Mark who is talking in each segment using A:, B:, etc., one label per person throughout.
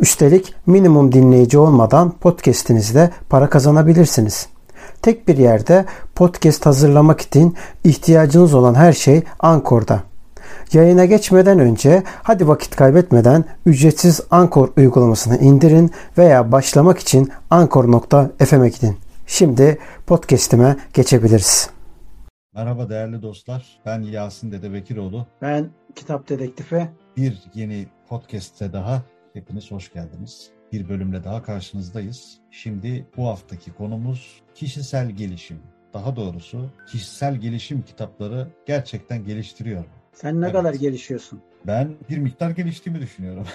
A: Üstelik minimum dinleyici olmadan podcast'inizde para kazanabilirsiniz. Tek bir yerde podcast hazırlamak için ihtiyacınız olan her şey Ankor'da. Yayına geçmeden önce hadi vakit kaybetmeden ücretsiz Ankor uygulamasını indirin veya başlamak için ankor.fm'e gidin. Şimdi podcast'ime geçebiliriz.
B: Merhaba değerli dostlar. Ben Yasin Dede Bekiroğlu.
A: Ben kitap dedektifi.
B: Bir yeni podcast'te daha hepiniz hoş geldiniz. Bir bölümle daha karşınızdayız. Şimdi bu haftaki konumuz kişisel gelişim. Daha doğrusu kişisel gelişim kitapları gerçekten geliştiriyor.
A: Sen ne evet. kadar gelişiyorsun?
B: Ben bir miktar geliştiğimi düşünüyorum.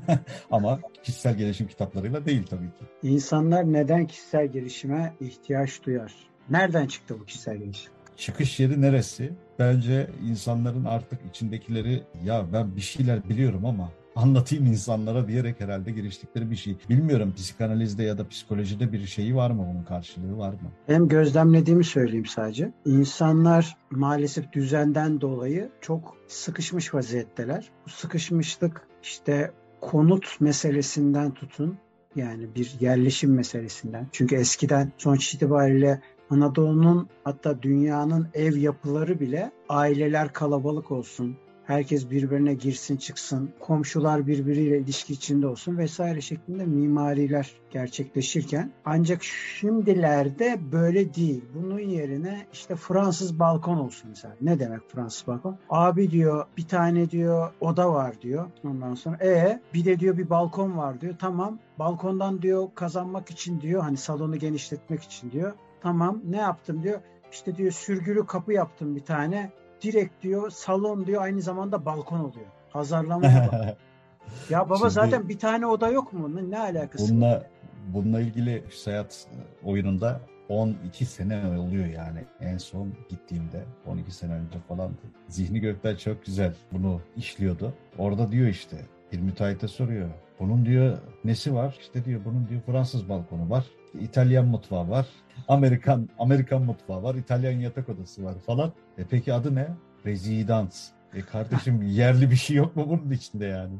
B: Ama kişisel gelişim kitaplarıyla değil tabii ki.
A: İnsanlar neden kişisel gelişime ihtiyaç duyar? Nereden çıktı bu kişisel gelişim?
B: çıkış yeri neresi? Bence insanların artık içindekileri ya ben bir şeyler biliyorum ama anlatayım insanlara diyerek herhalde giriştikleri bir şey. Bilmiyorum psikanalizde ya da psikolojide bir şeyi var mı bunun karşılığı var mı?
A: Hem gözlemlediğimi söyleyeyim sadece. İnsanlar maalesef düzenden dolayı çok sıkışmış vaziyetteler. Bu sıkışmışlık işte konut meselesinden tutun yani bir yerleşim meselesinden. Çünkü eskiden sonuç itibariyle Anadolu'nun hatta dünyanın ev yapıları bile aileler kalabalık olsun, herkes birbirine girsin çıksın, komşular birbiriyle ilişki içinde olsun vesaire şeklinde mimariler gerçekleşirken ancak şimdilerde böyle değil. Bunun yerine işte Fransız balkon olsun mesela. Ne demek Fransız balkon? Abi diyor bir tane diyor oda var diyor. Ondan sonra e bir de diyor bir balkon var diyor. Tamam balkondan diyor kazanmak için diyor hani salonu genişletmek için diyor Tamam ne yaptım diyor. İşte diyor sürgülü kapı yaptım bir tane. Direkt diyor salon diyor aynı zamanda balkon oluyor. Pazarlamaya bak. ya baba Şimdi, zaten bir tane oda yok mu? Ne, alakası
B: bununla, var? Bununla ilgili Sayat oyununda 12 sene oluyor yani en son gittiğimde 12 sene önce falan. Zihni Gökler çok güzel bunu işliyordu. Orada diyor işte bir müteahhite soruyor. Bunun diyor nesi var? İşte diyor bunun diyor Fransız balkonu var. İtalyan mutfağı var. Amerikan Amerikan mutfağı var. İtalyan yatak odası var falan. E peki adı ne? Rezidans. E kardeşim yerli bir şey yok mu bunun içinde yani?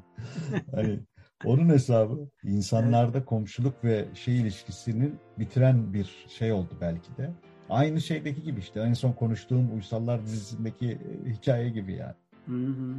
B: hani onun hesabı insanlarda komşuluk ve şey ilişkisinin bitiren bir şey oldu belki de. Aynı şeydeki gibi işte en son konuştuğum Uysallar dizisindeki e, hikaye gibi yani. Hı hı.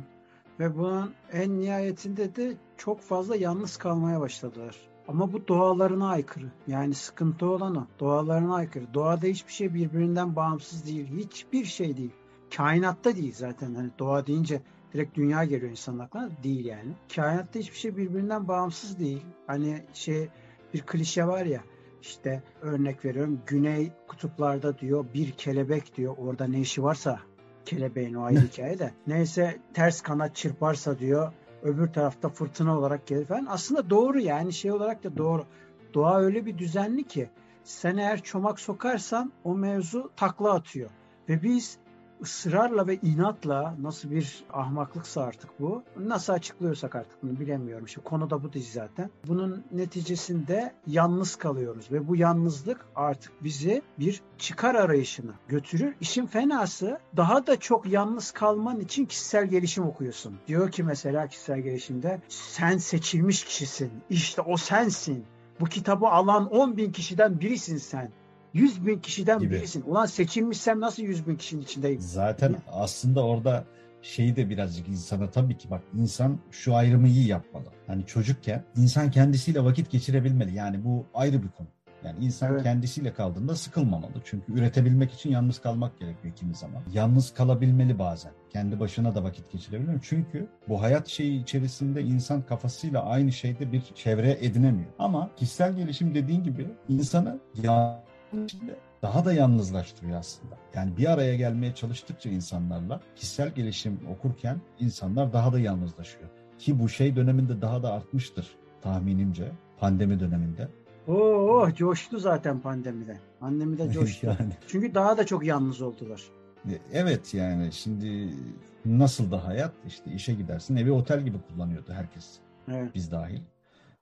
A: Ve bunun en nihayetinde de çok fazla yalnız kalmaya başladılar. Ama bu doğalarına aykırı. Yani sıkıntı olan o. Doğalarına aykırı. Doğada hiçbir şey birbirinden bağımsız değil. Hiçbir şey değil. Kainatta değil zaten. Hani doğa deyince direkt dünya geliyor insanın aklına. Değil yani. Kainatta hiçbir şey birbirinden bağımsız değil. Hani şey bir klişe var ya işte örnek veriyorum güney kutuplarda diyor bir kelebek diyor orada ne işi varsa kelebeğin o ayrı hikaye de. Neyse ters kanat çırparsa diyor öbür tarafta fırtına olarak gelir falan. Aslında doğru yani şey olarak da doğru. Doğa öyle bir düzenli ki sen eğer çomak sokarsan o mevzu takla atıyor. Ve biz ısrarla ve inatla nasıl bir ahmaklıksa artık bu. Nasıl açıklıyorsak artık bunu bilemiyorum. Şimdi konu da bu dizi zaten. Bunun neticesinde yalnız kalıyoruz ve bu yalnızlık artık bizi bir çıkar arayışına götürür. İşin fenası daha da çok yalnız kalman için kişisel gelişim okuyorsun. Diyor ki mesela kişisel gelişimde sen seçilmiş kişisin. İşte o sensin. Bu kitabı alan 10 bin kişiden birisin sen 100 bin kişiden gibi. birisin. Ulan seçilmişsem nasıl 100 bin kişinin içindeyim?
B: Zaten Değil aslında orada şeyi de birazcık insana tabii ki bak insan şu ayrımı iyi yapmalı. Hani çocukken insan kendisiyle vakit geçirebilmeli. Yani bu ayrı bir konu. Yani insan evet. kendisiyle kaldığında sıkılmamalı. Çünkü üretebilmek için yalnız kalmak gerekiyor kimi zaman. Yalnız kalabilmeli bazen. Kendi başına da vakit geçirebilmeli. Çünkü bu hayat şeyi içerisinde insan kafasıyla aynı şeyde bir çevre edinemiyor. Ama kişisel gelişim dediğin gibi insanı ya içinde daha da yalnızlaştırıyor aslında. Yani bir araya gelmeye çalıştıkça insanlarla kişisel gelişim okurken insanlar daha da yalnızlaşıyor. Ki bu şey döneminde daha da artmıştır tahminimce pandemi döneminde.
A: Oo coştu zaten pandemide. Pandemide coştu.
B: yani,
A: Çünkü daha da çok yalnız oldular.
B: e, evet yani şimdi nasıl da hayat işte işe gidersin evi otel gibi kullanıyordu herkes
A: Evet.
B: biz dahil.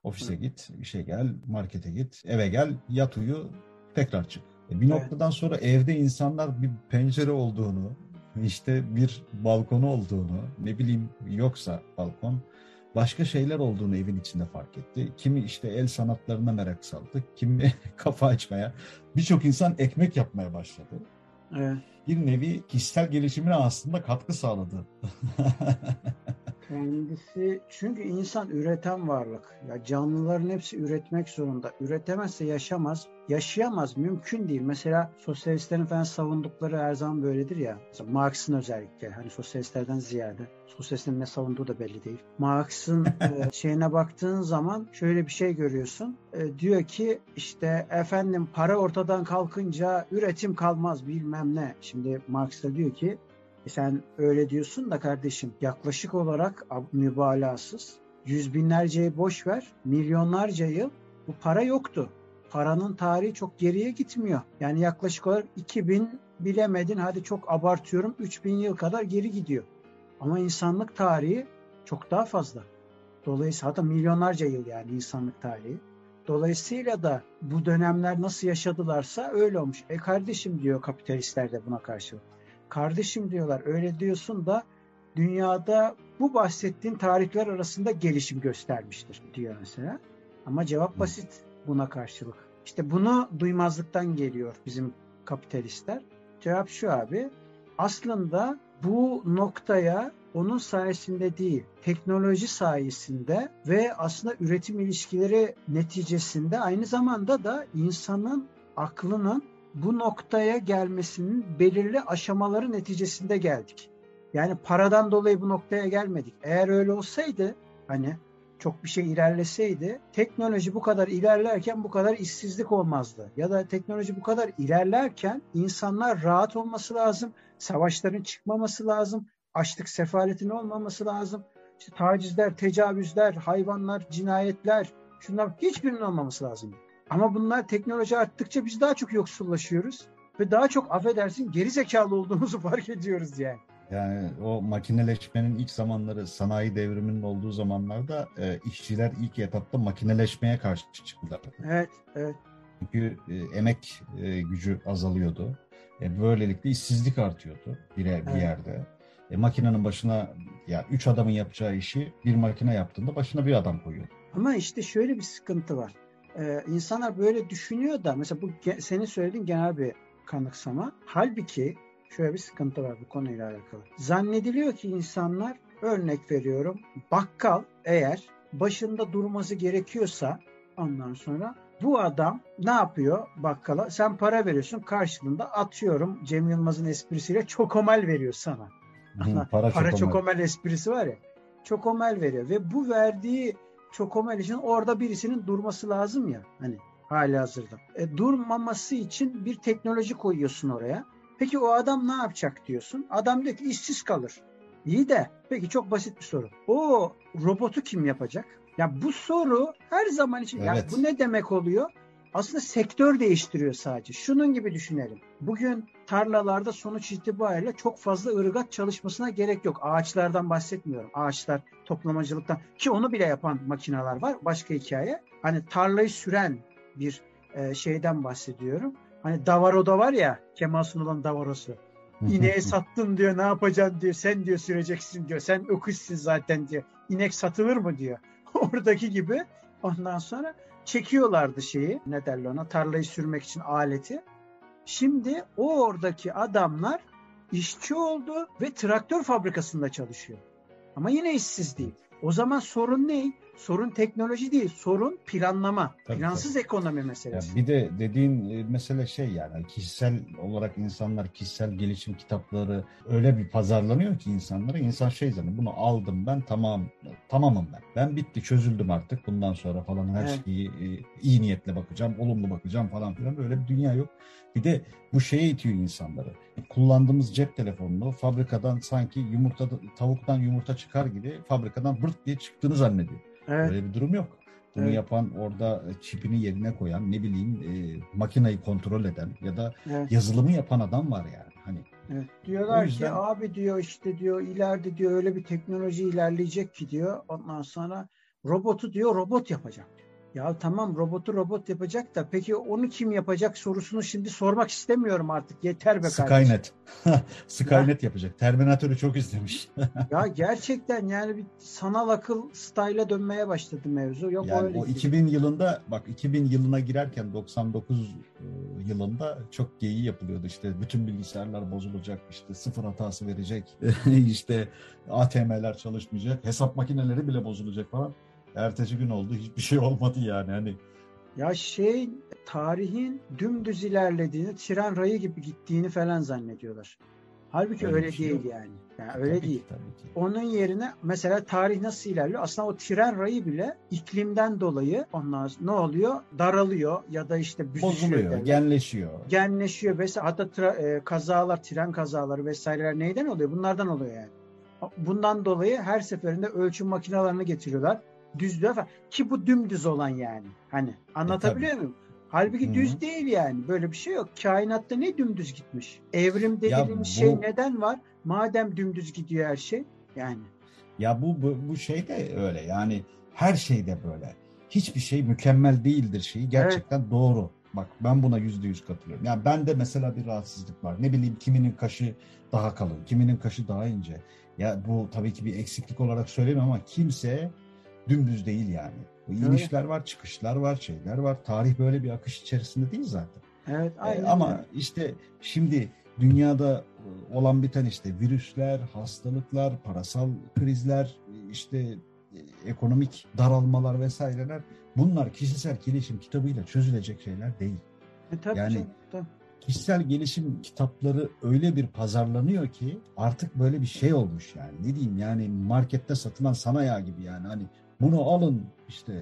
B: Ofise
A: Evet.
B: git, işe gel, markete git, eve gel, yat uyu, tekrar çık. E, bir noktadan sonra evde insanlar bir pencere olduğunu, işte bir balkonu olduğunu, ne bileyim yoksa balkon, başka şeyler olduğunu evin içinde fark etti. Kimi işte el sanatlarına merak saldı, kimi kafa açmaya, birçok insan ekmek yapmaya başladı.
A: Evet.
B: Bir nevi kişisel gelişimine aslında katkı sağladı.
A: Kendisi çünkü insan üreten varlık. Ya canlıların hepsi üretmek zorunda. Üretemezse yaşamaz. Yaşayamaz. Mümkün değil. Mesela sosyalistlerin falan savundukları her zaman böyledir ya. Mesela Marx'ın özellikle hani sosyalistlerden ziyade. Sosyalistlerin ne savunduğu da belli değil. Marx'ın e, şeyine baktığın zaman şöyle bir şey görüyorsun. E, diyor ki işte efendim para ortadan kalkınca üretim kalmaz bilmem ne. Şimdi Marx da diyor ki sen öyle diyorsun da kardeşim yaklaşık olarak mübalağasız yüz binlerceyi boş ver milyonlarca yıl bu para yoktu. Paranın tarihi çok geriye gitmiyor. Yani yaklaşık olarak 2000 bilemedin hadi çok abartıyorum 3000 yıl kadar geri gidiyor. Ama insanlık tarihi çok daha fazla. Dolayısıyla hatta milyonlarca yıl yani insanlık tarihi. Dolayısıyla da bu dönemler nasıl yaşadılarsa öyle olmuş. E kardeşim diyor kapitalistler de buna karşılık. Kardeşim diyorlar öyle diyorsun da dünyada bu bahsettiğin tarihler arasında gelişim göstermiştir diyor mesela. Ama cevap basit buna karşılık. İşte bunu duymazlıktan geliyor bizim kapitalistler. Cevap şu abi. Aslında bu noktaya onun sayesinde değil, teknoloji sayesinde ve aslında üretim ilişkileri neticesinde aynı zamanda da insanın aklının bu noktaya gelmesinin belirli aşamaları neticesinde geldik. Yani paradan dolayı bu noktaya gelmedik. Eğer öyle olsaydı hani çok bir şey ilerleseydi teknoloji bu kadar ilerlerken bu kadar işsizlik olmazdı. Ya da teknoloji bu kadar ilerlerken insanlar rahat olması lazım. Savaşların çıkmaması lazım. Açlık sefaletin olmaması lazım. İşte tacizler, tecavüzler, hayvanlar, cinayetler şunlar hiçbirinin olmaması lazım. Ama bunlar teknoloji arttıkça biz daha çok yoksullaşıyoruz ve daha çok affedersin geri zekalı olduğumuzu fark ediyoruz yani.
B: Yani o makineleşmenin ilk zamanları, sanayi devriminin olduğu zamanlarda e, işçiler ilk etapta makineleşmeye karşı çıktılar.
A: Evet, evet.
B: Çünkü e, emek e, gücü azalıyordu. E, böylelikle işsizlik artıyordu bir, bir
A: Evet.
B: yerde. E, makinenin başına, ya üç adamın yapacağı işi bir makine yaptığında başına bir adam koyuyor.
A: Ama işte şöyle bir sıkıntı var. Ee, insanlar böyle düşünüyor da mesela bu senin söylediğin genel bir kanıksama. Halbuki şöyle bir sıkıntı var bu konuyla alakalı. Zannediliyor ki insanlar örnek veriyorum bakkal eğer başında durması gerekiyorsa ondan sonra bu adam ne yapıyor bakkala? Sen para veriyorsun karşılığında atıyorum Cem Yılmaz'ın esprisiyle çokomel veriyor sana.
B: Hı, Para,
A: Para
B: çok
A: çokomel esprisi var ya. Çokomel veriyor ve bu verdiği çokomel için orada birisinin durması lazım ya hani hali hazırda. E, durmaması için bir teknoloji koyuyorsun oraya. Peki o adam ne yapacak diyorsun? Adam diyor ki işsiz kalır. İyi de peki çok basit bir soru. O robotu kim yapacak? Ya bu soru her zaman için ya
B: Evet.
A: bu ne demek oluyor? Aslında sektör değiştiriyor sadece. Şunun gibi düşünelim. Bugün tarlalarda sonuç itibariyle çok fazla ırgat çalışmasına gerek yok. Ağaçlardan bahsetmiyorum. Ağaçlar toplamacılıktan ki onu bile yapan makineler var. Başka hikaye. Hani tarlayı süren bir e, şeyden bahsediyorum. Hani Davaro'da var ya Kemal Sunal'ın Davaro'su. İneğe sattın diyor ne yapacaksın diyor. Sen diyor süreceksin diyor. Sen öküzsün zaten diyor. İnek satılır mı diyor. Oradaki gibi ondan sonra çekiyorlardı şeyi ne derler ona tarlayı sürmek için aleti. Şimdi o oradaki adamlar işçi oldu ve traktör fabrikasında çalışıyor. Ama yine işsiz değil. O zaman sorun ne? Sorun teknoloji değil, sorun planlama.
B: Tabii,
A: Plansız ekonomi
B: Ya
A: meselesi.
B: bir de dediğin e, mesele şey yani kişisel olarak insanlar kişisel gelişim kitapları öyle bir pazarlanıyor ki insanlara insan şey zannediyor bunu aldım ben tamam tamamım ben. Ben bitti çözüldüm artık bundan sonra falan her
A: Evet.
B: şeyi e, iyi niyetle bakacağım olumlu bakacağım falan filan böyle bir dünya yok. Bir de bu şeye itiyor insanları. Kullandığımız cep telefonunu fabrikadan sanki yumurta tavuktan yumurta çıkar gibi fabrikadan bırt diye çıktığını zannediyor.
A: Evet.
B: Öyle bir durum yok. Bunu
A: Evet.
B: yapan orada çipini yerine koyan ne bileyim e, makinayı kontrol eden ya da
A: Evet.
B: yazılımı yapan adam var yani. Hani
A: Evet. Diyorlar
B: yüzden-
A: ki abi diyor işte diyor ileride diyor öyle bir teknoloji ilerleyecek ki diyor ondan sonra robotu diyor robot yapacak. Ya tamam robotu robot yapacak da peki onu kim yapacak sorusunu şimdi sormak istemiyorum artık. Yeter be kardeşim.
B: Skynet. Skynet yapacak. Terminator'u çok izlemiş.
A: Ya gerçekten yani bir sanal akıl style'a dönmeye başladı mevzu. Yok
B: Yani
A: öyle
B: o
A: değil.
B: 2000 yılında bak 2000 yılına girerken 99 e, yılında çok geyiği yapılıyordu işte bütün bilgisayarlar bozulacak işte sıfır hatası verecek işte ATM'ler çalışmayacak hesap makineleri bile bozulacak falan. Ertesi gün oldu hiçbir şey olmadı yani hani
A: Ya şey tarihin dümdüz ilerlediğini, tren rayı gibi gittiğini falan zannediyorlar. Halbuki
B: Öyle
A: öyle,
B: şey
A: değil
B: yok.
A: yani. Yani öyle
B: tabii ki,
A: değil.
B: tabii ki.
A: Onun yerine mesela tarih nasıl ilerliyor? Aslında o tren rayı bile iklimden dolayı ondan sonra ne oluyor? Daralıyor ya da işte büzüşüyor.
B: Bozuluyor,
A: derler.
B: genleşiyor.
A: genleşiyor vesaire. Hatta tra- e, kazalar, tren kazaları vesaireler neyden oluyor? Bunlardan oluyor yani. Bundan dolayı her seferinde ölçüm makinalarını getiriyorlar. Düzlüğe falan. Ki bu dümdüz olan yani. Hani anlatabiliyor muyum? Halbuki
B: E, Hı hı.
A: düz değil yani. Böyle bir şey yok. Kainatta ne dümdüz gitmiş? Evrim dediğimiz
B: bu-
A: şey neden var? Madem dümdüz gidiyor her şey. Yani.
B: Ya bu, bu bu şey de öyle yani her şey de böyle. Hiçbir şey mükemmel değildir şeyi gerçekten doğru. Bak ben buna yüzde yüz katılıyorum. Yani bende mesela bir rahatsızlık var. Ne bileyim kiminin kaşı daha kalın, kiminin kaşı daha ince. Ya bu tabii ki bir eksiklik olarak söylemiyorum ama kimse dümdüz değil yani. İnişler var, çıkışlar var, şeyler var. Tarih böyle bir akış içerisinde değil zaten.
A: Evet
B: Ee,
A: aynen.
B: ama işte şimdi dünyada e, olan biten işte virüsler, hastalıklar, parasal krizler, işte e, ekonomik daralmalar vesaireler bunlar kişisel gelişim kitabıyla çözülecek şeyler değil.
A: E, tabii
B: yani-
A: canım, tabii.
B: Kişisel gelişim kitapları öyle bir pazarlanıyor ki artık böyle bir şey olmuş yani. Ne diyeyim yani markette satılan sana yağ gibi yani hani bunu alın işte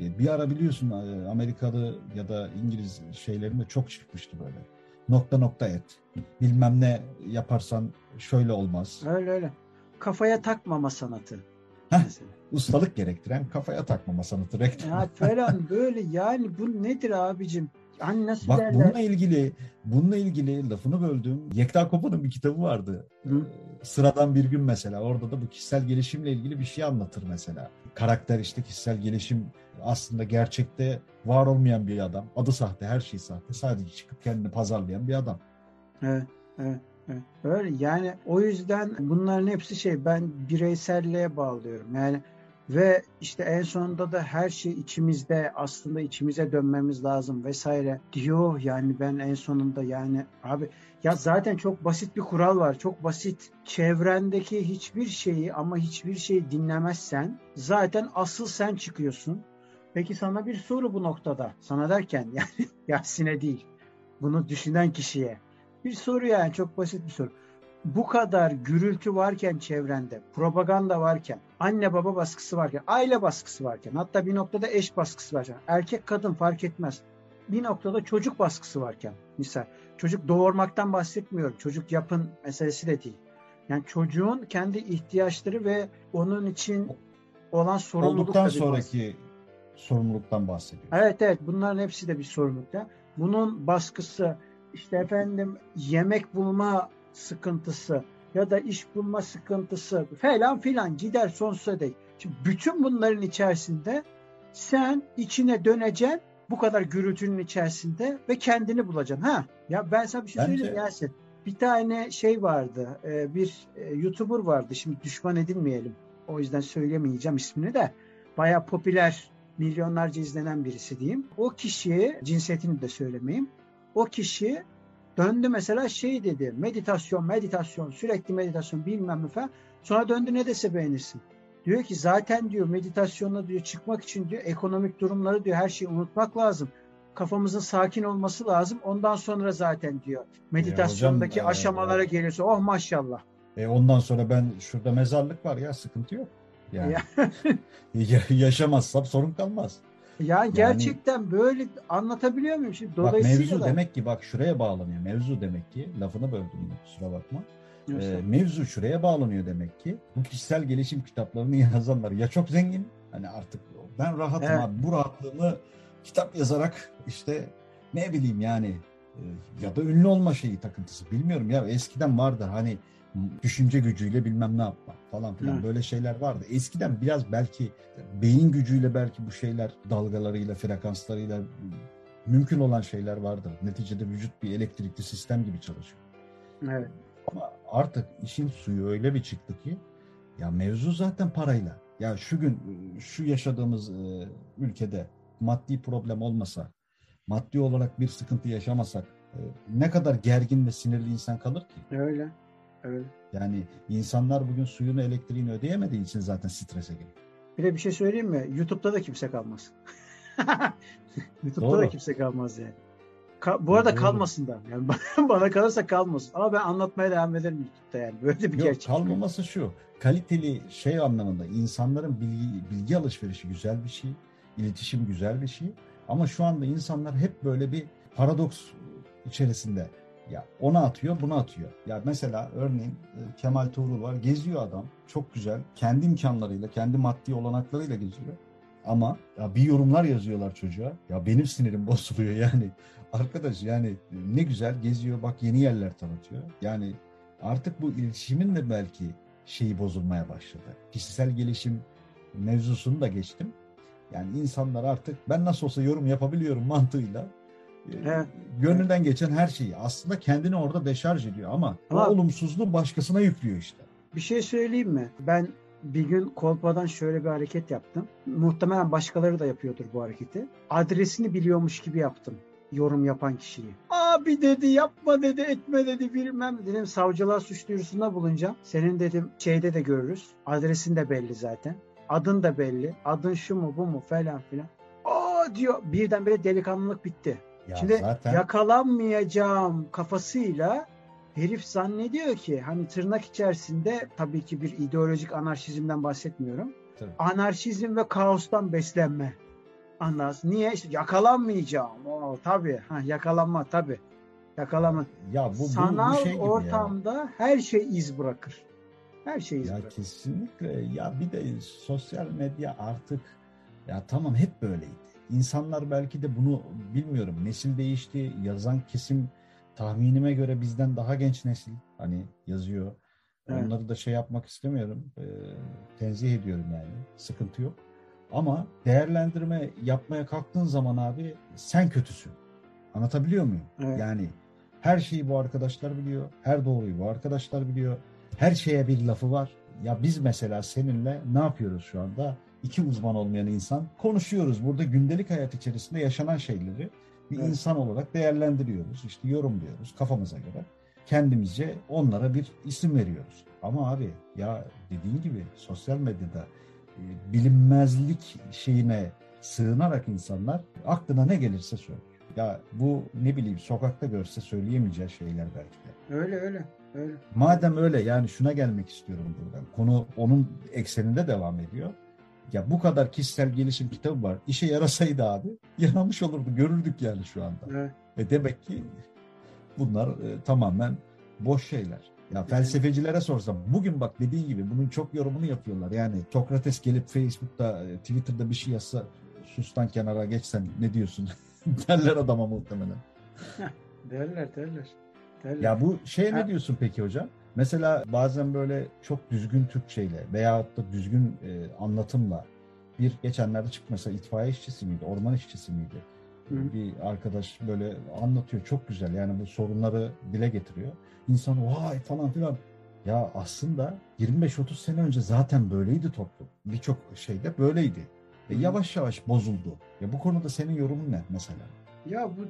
B: e, bir ara biliyorsun e, Amerikalı ya da İngiliz şeylerinde çok çıkmıştı böyle. Nokta nokta et. Bilmem ne yaparsan şöyle olmaz.
A: Öyle öyle. Kafaya takmama sanatı.
B: Heh. Ustalık gerektiren kafaya takmama sanatı.
A: Ya falan böyle yani bu nedir abicim? Hani nasıl
B: Bak
A: derler?
B: bununla ilgili bununla ilgili lafını böldüm. Yekta Kopa'nın bir kitabı vardı.
A: Hı.
B: Ee, Sıradan bir gün mesela. Orada da bu kişisel gelişimle ilgili bir şey anlatır mesela. Karakter işte kişisel gelişim aslında gerçekte var olmayan bir adam. Adı sahte, her şey sahte. Sadece çıkıp kendini pazarlayan bir adam.
A: Evet, evet, evet. Öyle yani o yüzden bunların hepsi şey ben bireyselliğe bağlıyorum. Yani ve işte en sonunda da her şey içimizde aslında içimize dönmemiz lazım vesaire diyor. Yani ben en sonunda yani abi ya zaten çok basit bir kural var. Çok basit. Çevrendeki hiçbir şeyi ama hiçbir şeyi dinlemezsen zaten asıl sen çıkıyorsun. Peki sana bir soru bu noktada. Sana derken yani Yasin'e değil bunu düşünen kişiye. Bir soru yani çok basit bir soru. Bu kadar gürültü varken çevrende, propaganda varken, anne baba baskısı varken, aile baskısı varken, hatta bir noktada eş baskısı varken, erkek kadın fark etmez. Bir noktada çocuk baskısı varken, misal çocuk doğurmaktan bahsetmiyorum, çocuk yapın meselesi de değil. Yani çocuğun kendi ihtiyaçları ve onun için olan sorumluluk
B: Olduktan sonraki sorumluluktan bahsediyor.
A: Evet evet bunların hepsi de bir sorumluluk. Bunun baskısı işte efendim yemek bulma sıkıntısı ya da iş bulma sıkıntısı falan filan gider sonsuza dek. Şimdi bütün bunların içerisinde sen içine döneceksin bu kadar gürültünün içerisinde ve kendini bulacaksın. Ha ya ben sana bir şey
B: Bence-
A: söyleyeyim Yasin. Bir tane şey vardı. e, Bir e, YouTuber vardı. Şimdi düşman edinmeyelim. O yüzden söylemeyeceğim ismini de. Bayağı popüler milyonlarca izlenen birisi diyeyim. O kişi cinsiyetini de söylemeyeyim. O kişi döndü mesela şey dedi. Meditasyon, meditasyon, sürekli meditasyon bilmem ne falan. Sonra döndü ne dese beğenirsin. Diyor ki zaten diyor meditasyonla diyor çıkmak için diyor ekonomik durumları diyor her şeyi unutmak lazım. Kafamızın sakin olması lazım. Ondan sonra zaten diyor meditasyondaki
B: hocam, e,
A: aşamalara geliyorsa oh maşallah.
B: E ondan sonra ben şurada mezarlık var ya sıkıntı yok. Yani
A: Ya.
B: Ya- yaşamazsam sorun kalmaz.
A: Yani gerçekten böyle anlatabiliyor muyum? Şimdi
B: Bak
A: dolayısıyla
B: mevzu
A: da-
B: demek ki bak şuraya bağlanıyor. Mevzu demek ki lafını böldüm yine kusura bakma. Ee, mevzu şuraya bağlanıyor demek ki. Bu kişisel gelişim kitaplarını yazanlar ya çok zengin Hani artık ben rahatım
A: Evet.
B: abi. Bu rahatlığımı kitap yazarak işte ne bileyim yani e, ya da ünlü olma şeyi takıntısı bilmiyorum ya eskiden vardı hani düşünce gücüyle bilmem ne yapmak falan filan
A: Hı.
B: böyle şeyler vardı. Eskiden biraz belki beyin gücüyle belki bu şeyler dalgalarıyla frekanslarıyla mümkün olan şeyler vardır. Neticede vücut bir elektrikli sistem gibi çalışıyor.
A: Evet.
B: Ama artık işin suyu öyle bir çıktı ki ya mevzu zaten parayla. Ya şu gün şu yaşadığımız e, ülkede maddi problem olmasa, maddi olarak bir sıkıntı yaşamasak e, ne kadar gergin ve sinirli insan kalır ki?
A: Öyle. Öyle.
B: Yani insanlar bugün suyunu elektriğini ödeyemediği için zaten strese giriyor.
A: Bir de bir şey söyleyeyim mi? YouTube'da da kimse kalmaz. YouTube'da
B: Doğru.
A: da kimse kalmaz yani. Ka- bu arada
B: Doğru.
A: kalmasın da. Yani bana- bana kalırsa kalmasın. Ama ben anlatmaya devam ederim YouTube'da yani. Böyle bir
B: Yok
A: gerçek.
B: kalmaması şu. Kaliteli şey anlamında insanların bilgi, bilgi alışverişi güzel bir şey. iletişim güzel bir şey. Ama şu anda insanlar hep böyle bir paradoks içerisinde. Ya ona atıyor, buna atıyor. Ya mesela örneğin e, Kemal Tuğrul var. Geziyor adam. Çok güzel. Kendi imkanlarıyla, kendi maddi olanaklarıyla geziyor. Ama ya bir yorumlar yazıyorlar çocuğa. Ya benim sinirim bozuluyor yani. Arkadaş yani ne güzel geziyor. Bak yeni yerler tanıtıyor. Yani artık bu iletişimin de belki şeyi bozulmaya başladı. Kişisel gelişim mevzusunu da geçtim. Yani insanlar artık ben nasıl olsa yorum yapabiliyorum mantığıyla e,
A: Evet.
B: gönlünden geçen her şeyi aslında kendini orada deşarj ediyor ama,
A: Ama-
B: o olumsuzluğu başkasına yüklüyor işte.
A: Bir şey söyleyeyim mi? Ben bir gün kolpadan şöyle bir hareket yaptım. Muhtemelen başkaları da yapıyordur bu hareketi. Adresini biliyormuş gibi yaptım yorum yapan kişiyi. Abi dedi yapma dedi etme dedi bilmem dedim savcılığa suç duyurusunda bulunacağım. Senin dedim şeyde de görürüz. Adresin de belli zaten. Adın da belli. Adın şu mu bu mu falan filan. Aa diyor birdenbire delikanlılık bitti.
B: Ya
A: Şimdi
B: zaten
A: yakalanmayacağım kafasıyla herif zannediyor ki hani tırnak içerisinde tabii ki bir ideolojik anarşizmden bahsetmiyorum.
B: Tabii.
A: Anarşizm ve kaostan beslenme. Anlarsın. Niye? İşte yakalanmayacağım. Oo, tabii. Ha, yakalanma tabii. Yakalanma.
B: ya bu, bu,
A: Sanal
B: bu şey gibi ya.
A: ortamda her şey iz bırakır. Her şey iz
B: Ya
A: bırakır.
B: kesinlikle ya bir de sosyal medya artık ya tamam hep böyleydi. İnsanlar belki de bunu bilmiyorum. Nesil değişti. Yazan kesim tahminime göre bizden daha genç nesil hani yazıyor.
A: Evet.
B: Onları da şey yapmak istemiyorum. Ee, tenzih ediyorum yani. Sıkıntı yok. Ama değerlendirme yapmaya kalktığın zaman abi sen kötüsün. Anlatabiliyor muyum?
A: Evet.
B: Yani her şeyi bu arkadaşlar biliyor. Her doğruyu bu arkadaşlar biliyor. Her şeye bir lafı var. Ya biz mesela seninle ne yapıyoruz şu anda? İki uzman olmayan insan konuşuyoruz. Burada gündelik hayat içerisinde yaşanan şeyleri bir
A: Evet.
B: insan olarak değerlendiriyoruz. İşte yorumluyoruz kafamıza göre. Kendimizce onlara bir isim veriyoruz. Ama abi ya dediğin gibi sosyal medyada e, bilinmezlik şeyine sığınarak insanlar aklına ne gelirse söylüyor. Ya bu ne bileyim sokakta görse söyleyemeyeceği şeyler belki de.
A: Öyle öyle. Öyle.
B: Madem öyle yani şuna gelmek istiyorum buradan. Konu onun ekseninde devam ediyor. Ya bu kadar kişisel gelişim kitabı var. İşe yarasaydı abi yaramış olurdu. Görürdük yani şu anda.
A: Evet.
B: E demek ki bunlar e, tamamen boş şeyler. Ya felsefecilere sorsam bugün bak dediğin gibi bunun çok yorumunu yapıyorlar. Yani Sokrates gelip Facebook'ta, e, Twitter'da bir şey yazsa sustan kenara geçsen ne diyorsun derler adama muhtemelen.
A: Derler derler. derler.
B: Ya bu şey ne diyorsun peki hocam? Mesela bazen böyle çok düzgün Türkçeyle veyahut da düzgün e, anlatımla bir geçenlerde çıktı mesela itfaiye işçisi miydi, orman işçisi miydi?
A: Hı.
B: Bir arkadaş böyle anlatıyor çok güzel yani bu sorunları dile getiriyor. İnsan vay falan filan. Ya aslında 25-30 sene önce zaten böyleydi toplum. Birçok şeyde böyleydi.
A: Hı.
B: yavaş yavaş bozuldu. Ya bu konuda senin yorumun ne mesela?
A: Ya bu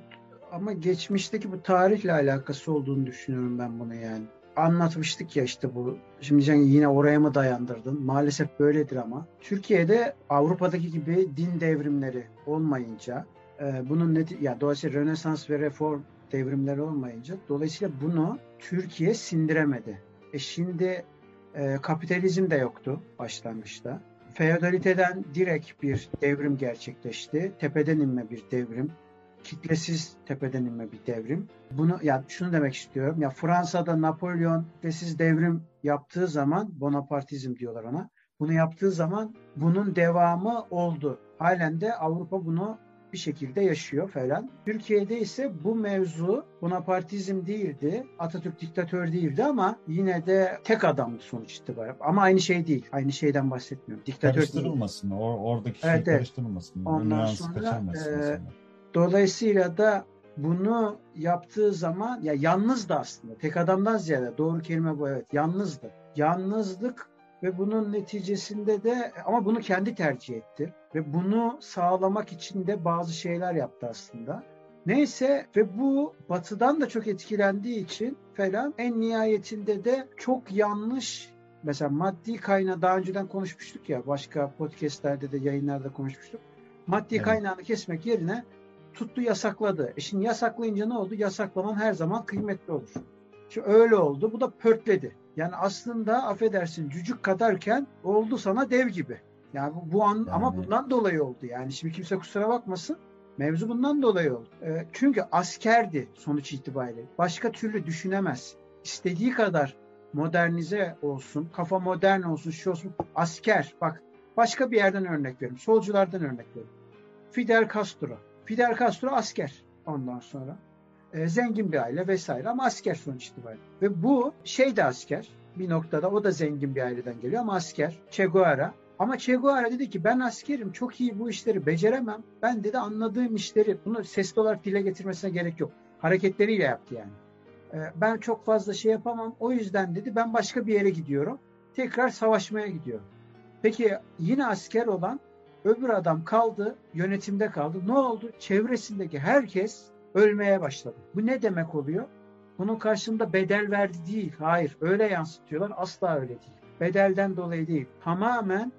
A: ama geçmişteki bu tarihle alakası olduğunu düşünüyorum ben bunu yani. Anlatmıştık ya işte bu. Şimdi sen yine oraya mı dayandırdın? Maalesef böyledir ama. Türkiye'de Avrupa'daki gibi din devrimleri olmayınca e, bunun neti ya dolayısıyla Rönesans ve Reform devrimleri olmayınca dolayısıyla bunu Türkiye sindiremedi. E şimdi e, kapitalizm de yoktu başlangıçta. Feodaliteden direkt bir devrim gerçekleşti. Tepeden inme bir devrim kitlesiz tepeden inme bir devrim. Bunu ya şunu demek istiyorum. Ya Fransa'da Napolyon kitlesiz devrim yaptığı zaman Bonapartizm diyorlar ona. bunu yaptığı zaman bunun devamı oldu. Halen de Avrupa bunu bir şekilde yaşıyor falan. Türkiye'de ise bu mevzu Bonapartizm değildi, Atatürk diktatör değildi ama yine de tek adamdı sonuç itibariyle. Ama aynı şey değil. Aynı şeyden bahsetmiyorum. Diktatör
B: Karıştırılmasın. Değil. Or oradaki şey evet, karıştırılmasın.
A: Ondan sonra e, dolayısıyla da bunu yaptığı zaman ya yalnızdı aslında. Tek adamdan ziyade doğru kelime bu evet. Yalnızdı. Yalnızlık ve bunun neticesinde de ama bunu kendi tercih etti ve bunu sağlamak için de bazı şeyler yaptı aslında. Neyse ve bu batıdan da çok etkilendiği için falan en nihayetinde de çok yanlış mesela maddi kaynağı daha önceden konuşmuştuk ya başka podcastlerde de yayınlarda konuşmuştuk. Maddi evet. kaynağını kesmek yerine tuttu yasakladı. E şimdi yasaklayınca ne oldu? Yasaklanan her zaman kıymetli olur. Şimdi öyle oldu. Bu da pörtledi. Yani aslında affedersin cücük kadarken oldu sana dev gibi. Yani bu, bu an yani. ama bundan dolayı oldu. Yani şimdi kimse kusura bakmasın. Mevzu bundan dolayı oldu. E, çünkü askerdi sonuç itibariyle. Başka türlü düşünemez. İstediği kadar modernize olsun, kafa modern olsun, şu olsun. Asker, bak başka bir yerden örnek veriyorum. Solculardan örnek veriyorum. Fidel Castro. Fidel Castro asker ondan sonra. E, zengin bir aile vesaire ama asker sonuç itibariyle. Ve bu şey de asker bir noktada o da zengin bir aileden geliyor ama asker. Che Guevara. Ama Che Guevara dedi ki ben askerim çok iyi bu işleri beceremem. Ben dedi anladığım işleri bunu sesli olarak dile getirmesine gerek yok. Hareketleriyle yaptı yani. E, ben çok fazla şey yapamam. O yüzden dedi ben başka bir yere gidiyorum. Tekrar savaşmaya gidiyorum. Peki yine asker olan öbür adam kaldı, yönetimde kaldı. Ne oldu? Çevresindeki herkes ölmeye başladı. Bu ne demek oluyor? Bunun karşında bedel verdi değil. Hayır, öyle yansıtıyorlar. Asla öyle değil. Bedelden dolayı değil. Tamamen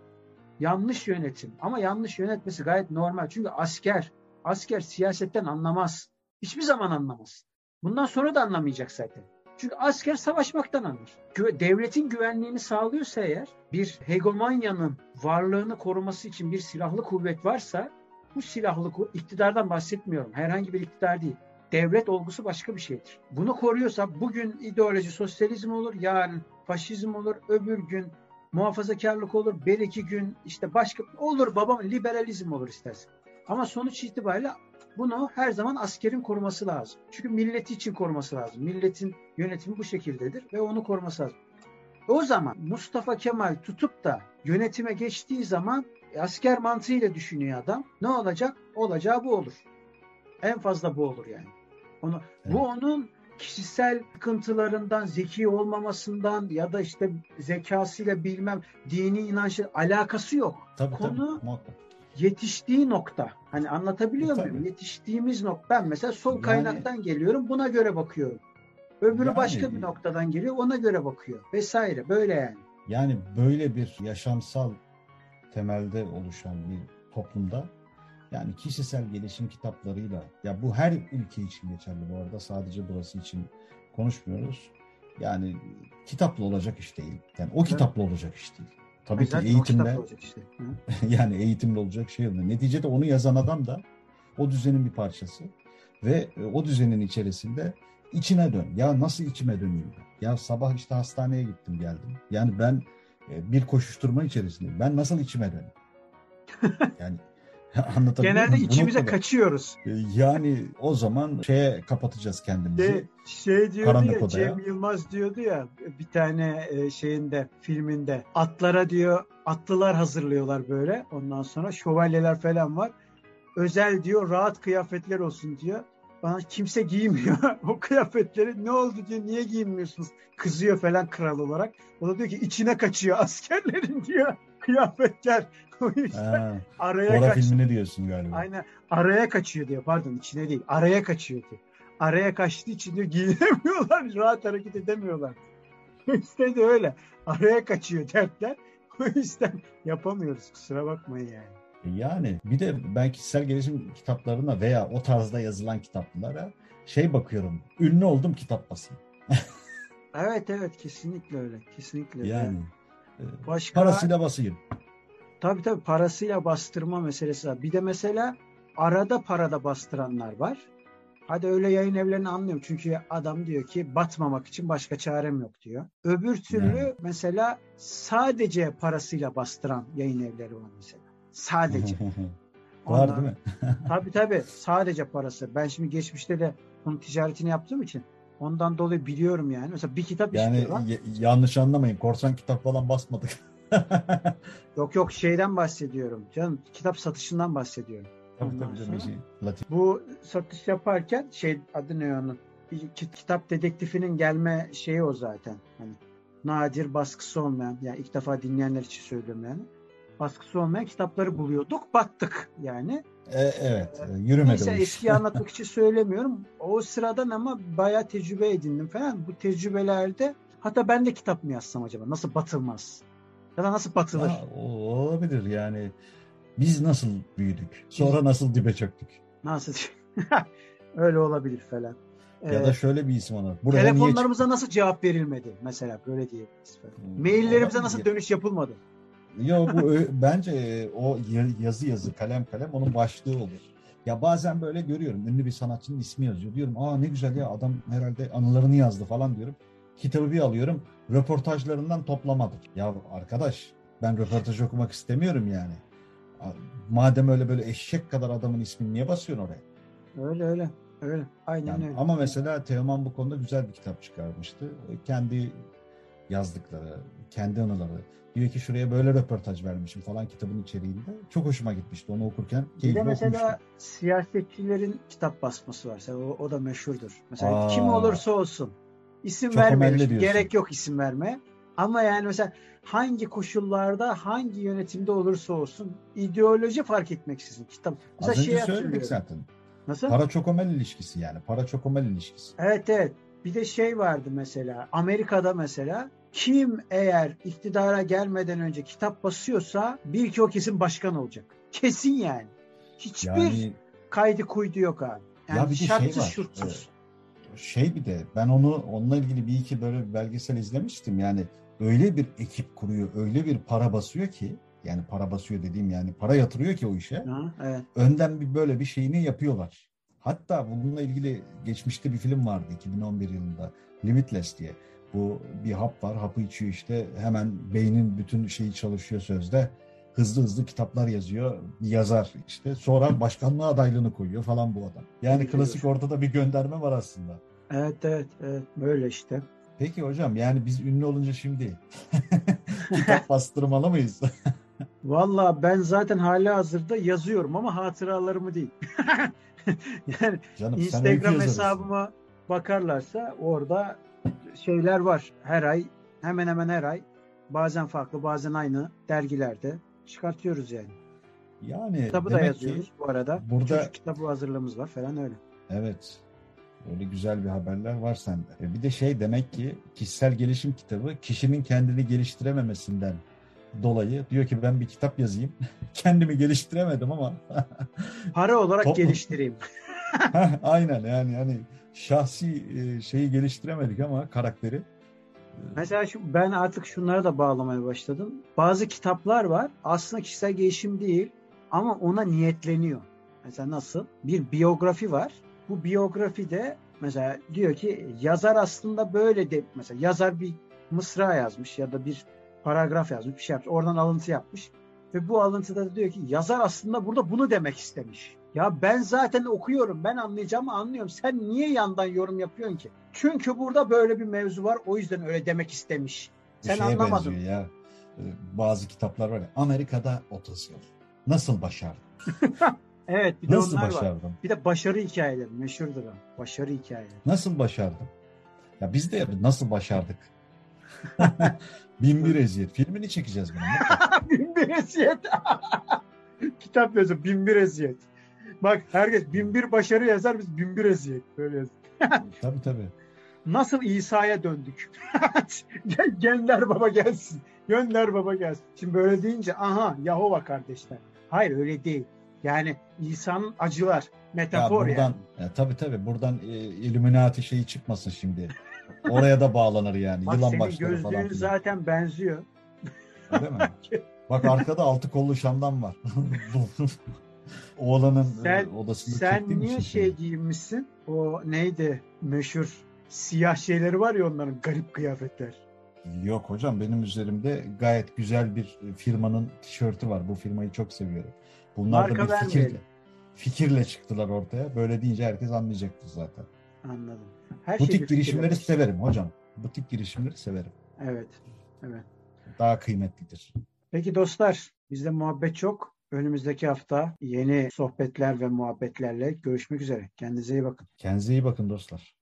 A: yanlış yönetim. Ama yanlış yönetmesi gayet normal. Çünkü asker, asker siyasetten anlamaz. Hiçbir zaman anlamaz. Bundan sonra da anlamayacak zaten. Çünkü asker savaşmaktan anlar. Devletin güvenliğini sağlıyorsa eğer bir hegemonyanın varlığını koruması için bir silahlı kuvvet varsa bu silahlı iktidardan bahsetmiyorum. Herhangi bir iktidar değil. Devlet olgusu başka bir şeydir. Bunu koruyorsa bugün ideoloji sosyalizm olur, yarın faşizm olur, öbür gün muhafazakarlık olur, belki gün işte başka olur babam liberalizm olur istersen. Ama sonuç itibariyle bunu her zaman askerin koruması lazım. Çünkü milleti için koruması lazım. Milletin yönetimi bu şekildedir ve onu koruması lazım. O zaman Mustafa Kemal tutup da yönetime geçtiği zaman e, asker mantığıyla düşünüyor adam. Ne olacak? Olacağı bu olur. En fazla bu olur yani. Onu, evet. Bu onun kişisel sıkıntılarından, zeki olmamasından ya da işte zekasıyla bilmem dini inançla alakası yok.
B: Tabii,
A: Konu
B: tabii,
A: yetiştiği nokta. Hani anlatabiliyor tabii. muyum? Yetiştiğimiz nokta. Ben mesela sol yani, kaynaktan geliyorum buna göre bakıyorum. Öbürü yani, başka bir noktadan geliyor ona göre bakıyor vesaire böyle yani.
B: Yani böyle bir yaşamsal temelde oluşan bir toplumda yani kişisel gelişim kitaplarıyla ya bu her ülke için geçerli bu arada sadece burası için konuşmuyoruz. Yani kitapla olacak iş değil. Yani o kitapla olacak iş değil. Tabii ki eğitimle işte. yani eğitimle olacak şey oluyor. Neticede onu yazan adam da o düzenin bir parçası ve e, o düzenin içerisinde içine dön. Ya nasıl içime döneyim? Ya sabah işte hastaneye gittim geldim. Yani ben e, bir koşuşturma içerisindeyim. Ben nasıl içime döneyim?
A: Yani Genelde içimize kaçıyoruz.
B: E, yani o zaman şeye kapatacağız kendimizi. De,
A: şey diyordu Karanlık ya odaya. Cem Yılmaz diyordu ya bir tane e, şeyinde filminde atlara diyor atlılar hazırlıyorlar böyle. Ondan sonra şövalyeler falan var. Özel diyor rahat kıyafetler olsun diyor. Bana kimse giymiyor o kıyafetleri. Ne oldu diyor niye giymiyorsunuz? Kızıyor falan kral olarak. O da diyor ki içine kaçıyor askerlerin diyor kıyafetler. O yüzden araya
B: Bora kaç... filmini diyorsun galiba.
A: Aynen. Araya kaçıyor diyor. Pardon içine değil. Araya kaçıyor diyor. Araya kaçtığı için diyor giyinemiyorlar. Rahat hareket edemiyorlar. işte de öyle. Araya kaçıyor dertler. O yüzden yapamıyoruz. Kusura bakmayın yani.
B: E yani bir de ben kişisel gelişim kitaplarına veya o tarzda yazılan kitaplara şey bakıyorum. Ünlü oldum kitap basın.
A: evet evet kesinlikle öyle. Kesinlikle
B: yani. Öyle. Başka, parasıyla basayım.
A: Tabii tabii parasıyla bastırma meselesi var. Bir de mesela arada parada bastıranlar var. Hadi öyle yayın evlerini anlıyorum. Çünkü adam diyor ki batmamak için başka çarem yok diyor. Öbür türlü
B: Yani.
A: mesela sadece parasıyla bastıran yayın evleri var mesela. Sadece.
B: Var değil mi?
A: Tabii tabii. Sadece parası. Ben şimdi geçmişte de bunun ticaretini yaptığım için ondan dolayı biliyorum yani. Mesela bir kitap
B: Yani
A: istiyorlar.
B: y- yanlış anlamayın. Korsan kitap falan basmadık.
A: Yok yok şeyden bahsediyorum. Canım kitap satışından bahsediyorum.
B: tabii
A: Ondan
B: tabii Şey, Latif.
A: Bu satış yaparken şey adı ne onun? Kitap dedektifinin gelme şeyi o zaten. Hani nadir baskısı olmayan yani ilk defa dinleyenler için söylüyorum yani. Baskısı olmayan kitapları buluyorduk, battık yani.
B: E, evet. e, Yürümedi
A: Neyse eskiyi anlatmak için söylemiyorum. O sıradan ama bayağı tecrübe edindim falan. Bu tecrübelerde hatta ben de kitap mı yazsam acaba? Nasıl batılmaz? Ya da nasıl batılır?
B: Ha, olabilir yani. Biz nasıl büyüdük? Sonra nasıl dibe çöktük?
A: Nasıl? Öyle olabilir falan.
B: Ya
A: Ee,
B: da şöyle bir isim ona. Buraya niye
A: telefonlarımıza nasıl cevap verilmedi? Mesela böyle diyebiliriz.
B: Hmm,
A: Maillerimize nasıl dönüş yapılmadı?
B: Yo bu bence e, o ya- yazı yazı kalem kalem onun başlığı olur. Ya bazen böyle görüyorum ünlü bir sanatçının ismi yazıyor. Diyorum aa ne güzel ya adam herhalde anılarını yazdı falan diyorum. Kitabı bir alıyorum röportajlarından toplamadır. Ya arkadaş ben röportaj okumak istemiyorum yani. Madem öyle böyle eşek kadar adamın ismini niye basıyorsun oraya?
A: Öyle öyle. Öyle. Aynen
B: Yani
A: öyle.
B: ama mesela Teoman bu konuda güzel bir kitap çıkarmıştı. Kendi yazdıkları, kendi anıları. Diyor ki şuraya böyle röportaj vermişim falan kitabın içeriğinde. Çok hoşuma gitmişti onu okurken.
A: Bir de mesela
B: okumuştum.
A: siyasetçilerin kitap basması var. O, o da meşhurdur. Mesela
B: Aa.
A: kim olursa olsun isim vermeyelim. Gerek yok isim vermeye. Ama yani mesela hangi koşullarda hangi yönetimde olursa olsun ideoloji fark etmeksizin kitap.
B: Az
A: Mesela
B: önce
A: şey
B: söyledik zaten.
A: Nasıl?
B: Para çokomel ilişkisi yani. Para çokomel ilişkisi.
A: Evet evet. Bir de şey vardı mesela Amerika'da mesela kim eğer iktidara gelmeden önce kitap basıyorsa bir ki o kesin başkan olacak. Kesin yani. Hiçbir
B: Yani
A: kaydı kuydu yok abi. Yani
B: Ya bir de şey var,
A: şurtsuz.
B: şey bir de ben onu onunla ilgili bir iki böyle bir belgesel izlemiştim. Yani öyle bir ekip kuruyor, öyle bir para basıyor ki yani para basıyor dediğim yani para yatırıyor ki o işe.
A: Ha, evet.
B: önden bir böyle bir şeyini yapıyorlar. Hatta bununla ilgili geçmişte bir film vardı 2011 yılında Limitless diye. Bu bir hap var. Hapı içiyor işte. Hemen beynin bütün şeyi çalışıyor sözde. Hızlı hızlı kitaplar yazıyor. Yazar işte. Sonra başkanlığa adaylığını koyuyor falan bu adam. Yani klasik ortada bir gönderme var aslında.
A: Evet evet evet böyle işte.
B: Peki hocam yani biz ünlü olunca şimdi kitap bastırmalı mıyız?
A: Valla ben zaten hali hazırda yazıyorum ama hatıralarımı değil. yani
B: Canım
A: Instagram hesabıma bakarlarsa orada şeyler var. Her ay hemen hemen her ay bazen farklı bazen aynı dergilerde çıkartıyoruz yani.
B: Yani
A: Kitabı da yazıyoruz
B: ki
A: bu arada.
B: burada-
A: Çocuk kitabı hazırlığımız var falan öyle.
B: Evet. Öyle güzel bir haberler var sende. E, Bir de şey demek ki kişisel gelişim kitabı kişinin kendini geliştirememesinden dolayı diyor ki ben bir kitap yazayım. Kendimi geliştiremedim ama
A: Para olarak
B: Toplum-
A: geliştireyim.
B: Aynen yani yani şahsi e, şeyi geliştiremedik ama karakteri
A: Mesela şu, ben artık şunlara da bağlamaya başladım. Bazı kitaplar var aslında kişisel gelişim değil ama ona niyetleniyor. Mesela nasıl? Bir biyografi var. Bu biyografide mesela diyor ki yazar aslında böyle de mesela yazar bir mısra yazmış ya da bir paragraf yazmış bir şey yapmış. Oradan alıntı yapmış. Ve bu alıntıda da diyor ki yazar aslında burada bunu demek istemiş. Ya ben zaten okuyorum. Ben anlayacağımı anlıyorum. Sen niye yandan yorum yapıyorsun ki? Çünkü burada böyle bir mevzu var. O yüzden öyle demek istemiş.
B: bir
A: Sen anlamadın.
B: ya. E, Bazı kitaplar var ya Amerika'da 30 yıl. Nasıl başardın?
A: Evet bir de
B: Nasıl
A: onlar var.
B: başardın?
A: Bir de başarı hikayeleri meşhurdur o. Başarı hikayeleri.
B: Nasıl başardın? Ya biz de nasıl başardık? Bin bir eziyet. Filmini çekeceğiz bunu.
A: bin bir eziyet. Kitap yazıyor bin bir eziyet. Bak herkes bin bir başarı yazar biz bin bir eziyet. Böyle yazıyor.
B: tabii tabii.
A: Nasıl İsa'ya döndük? Gönder baba gelsin. Gönder baba gelsin. Şimdi böyle deyince aha Yahova kardeşler. Hayır öyle değil. Yani İsa'nın acılar.
B: Ya
A: Metafor
B: buradan
A: yani.
B: ya tabii tabii buradan e, Illuminati şeyi çıkmasın şimdi. Oraya da bağlanır yani.
A: Bak
B: Yılan
A: senin
B: başları falan
A: zaten benziyor.
B: Öyle mi? Bak arkada altı kollu şamdan var. Oğlanın
A: Sen-
B: e, odasında
A: Sen niye şey
B: söylüyorum.
A: giyinmişsin? O neydi meşhur siyah şeyleri var ya onların garip kıyafetler.
B: Yok hocam benim üzerimde gayet güzel bir firmanın tişörtü var. Bu firmayı çok seviyorum. Bunlar
A: Marka
B: da bir fikirle, fikirle çıktılar ortaya. Böyle deyince herkes anlayacaktır zaten.
A: Anladım. Her şey
B: Butik
A: fikirle
B: girişimleri
A: başlıyor.
B: severim hocam. Butik girişimleri severim.
A: Evet. Evet.
B: Daha kıymetlidir.
A: Peki dostlar bizde muhabbet çok. Önümüzdeki hafta yeni sohbetler ve muhabbetlerle görüşmek üzere. Kendinize iyi bakın.
B: Kendinize iyi bakın dostlar.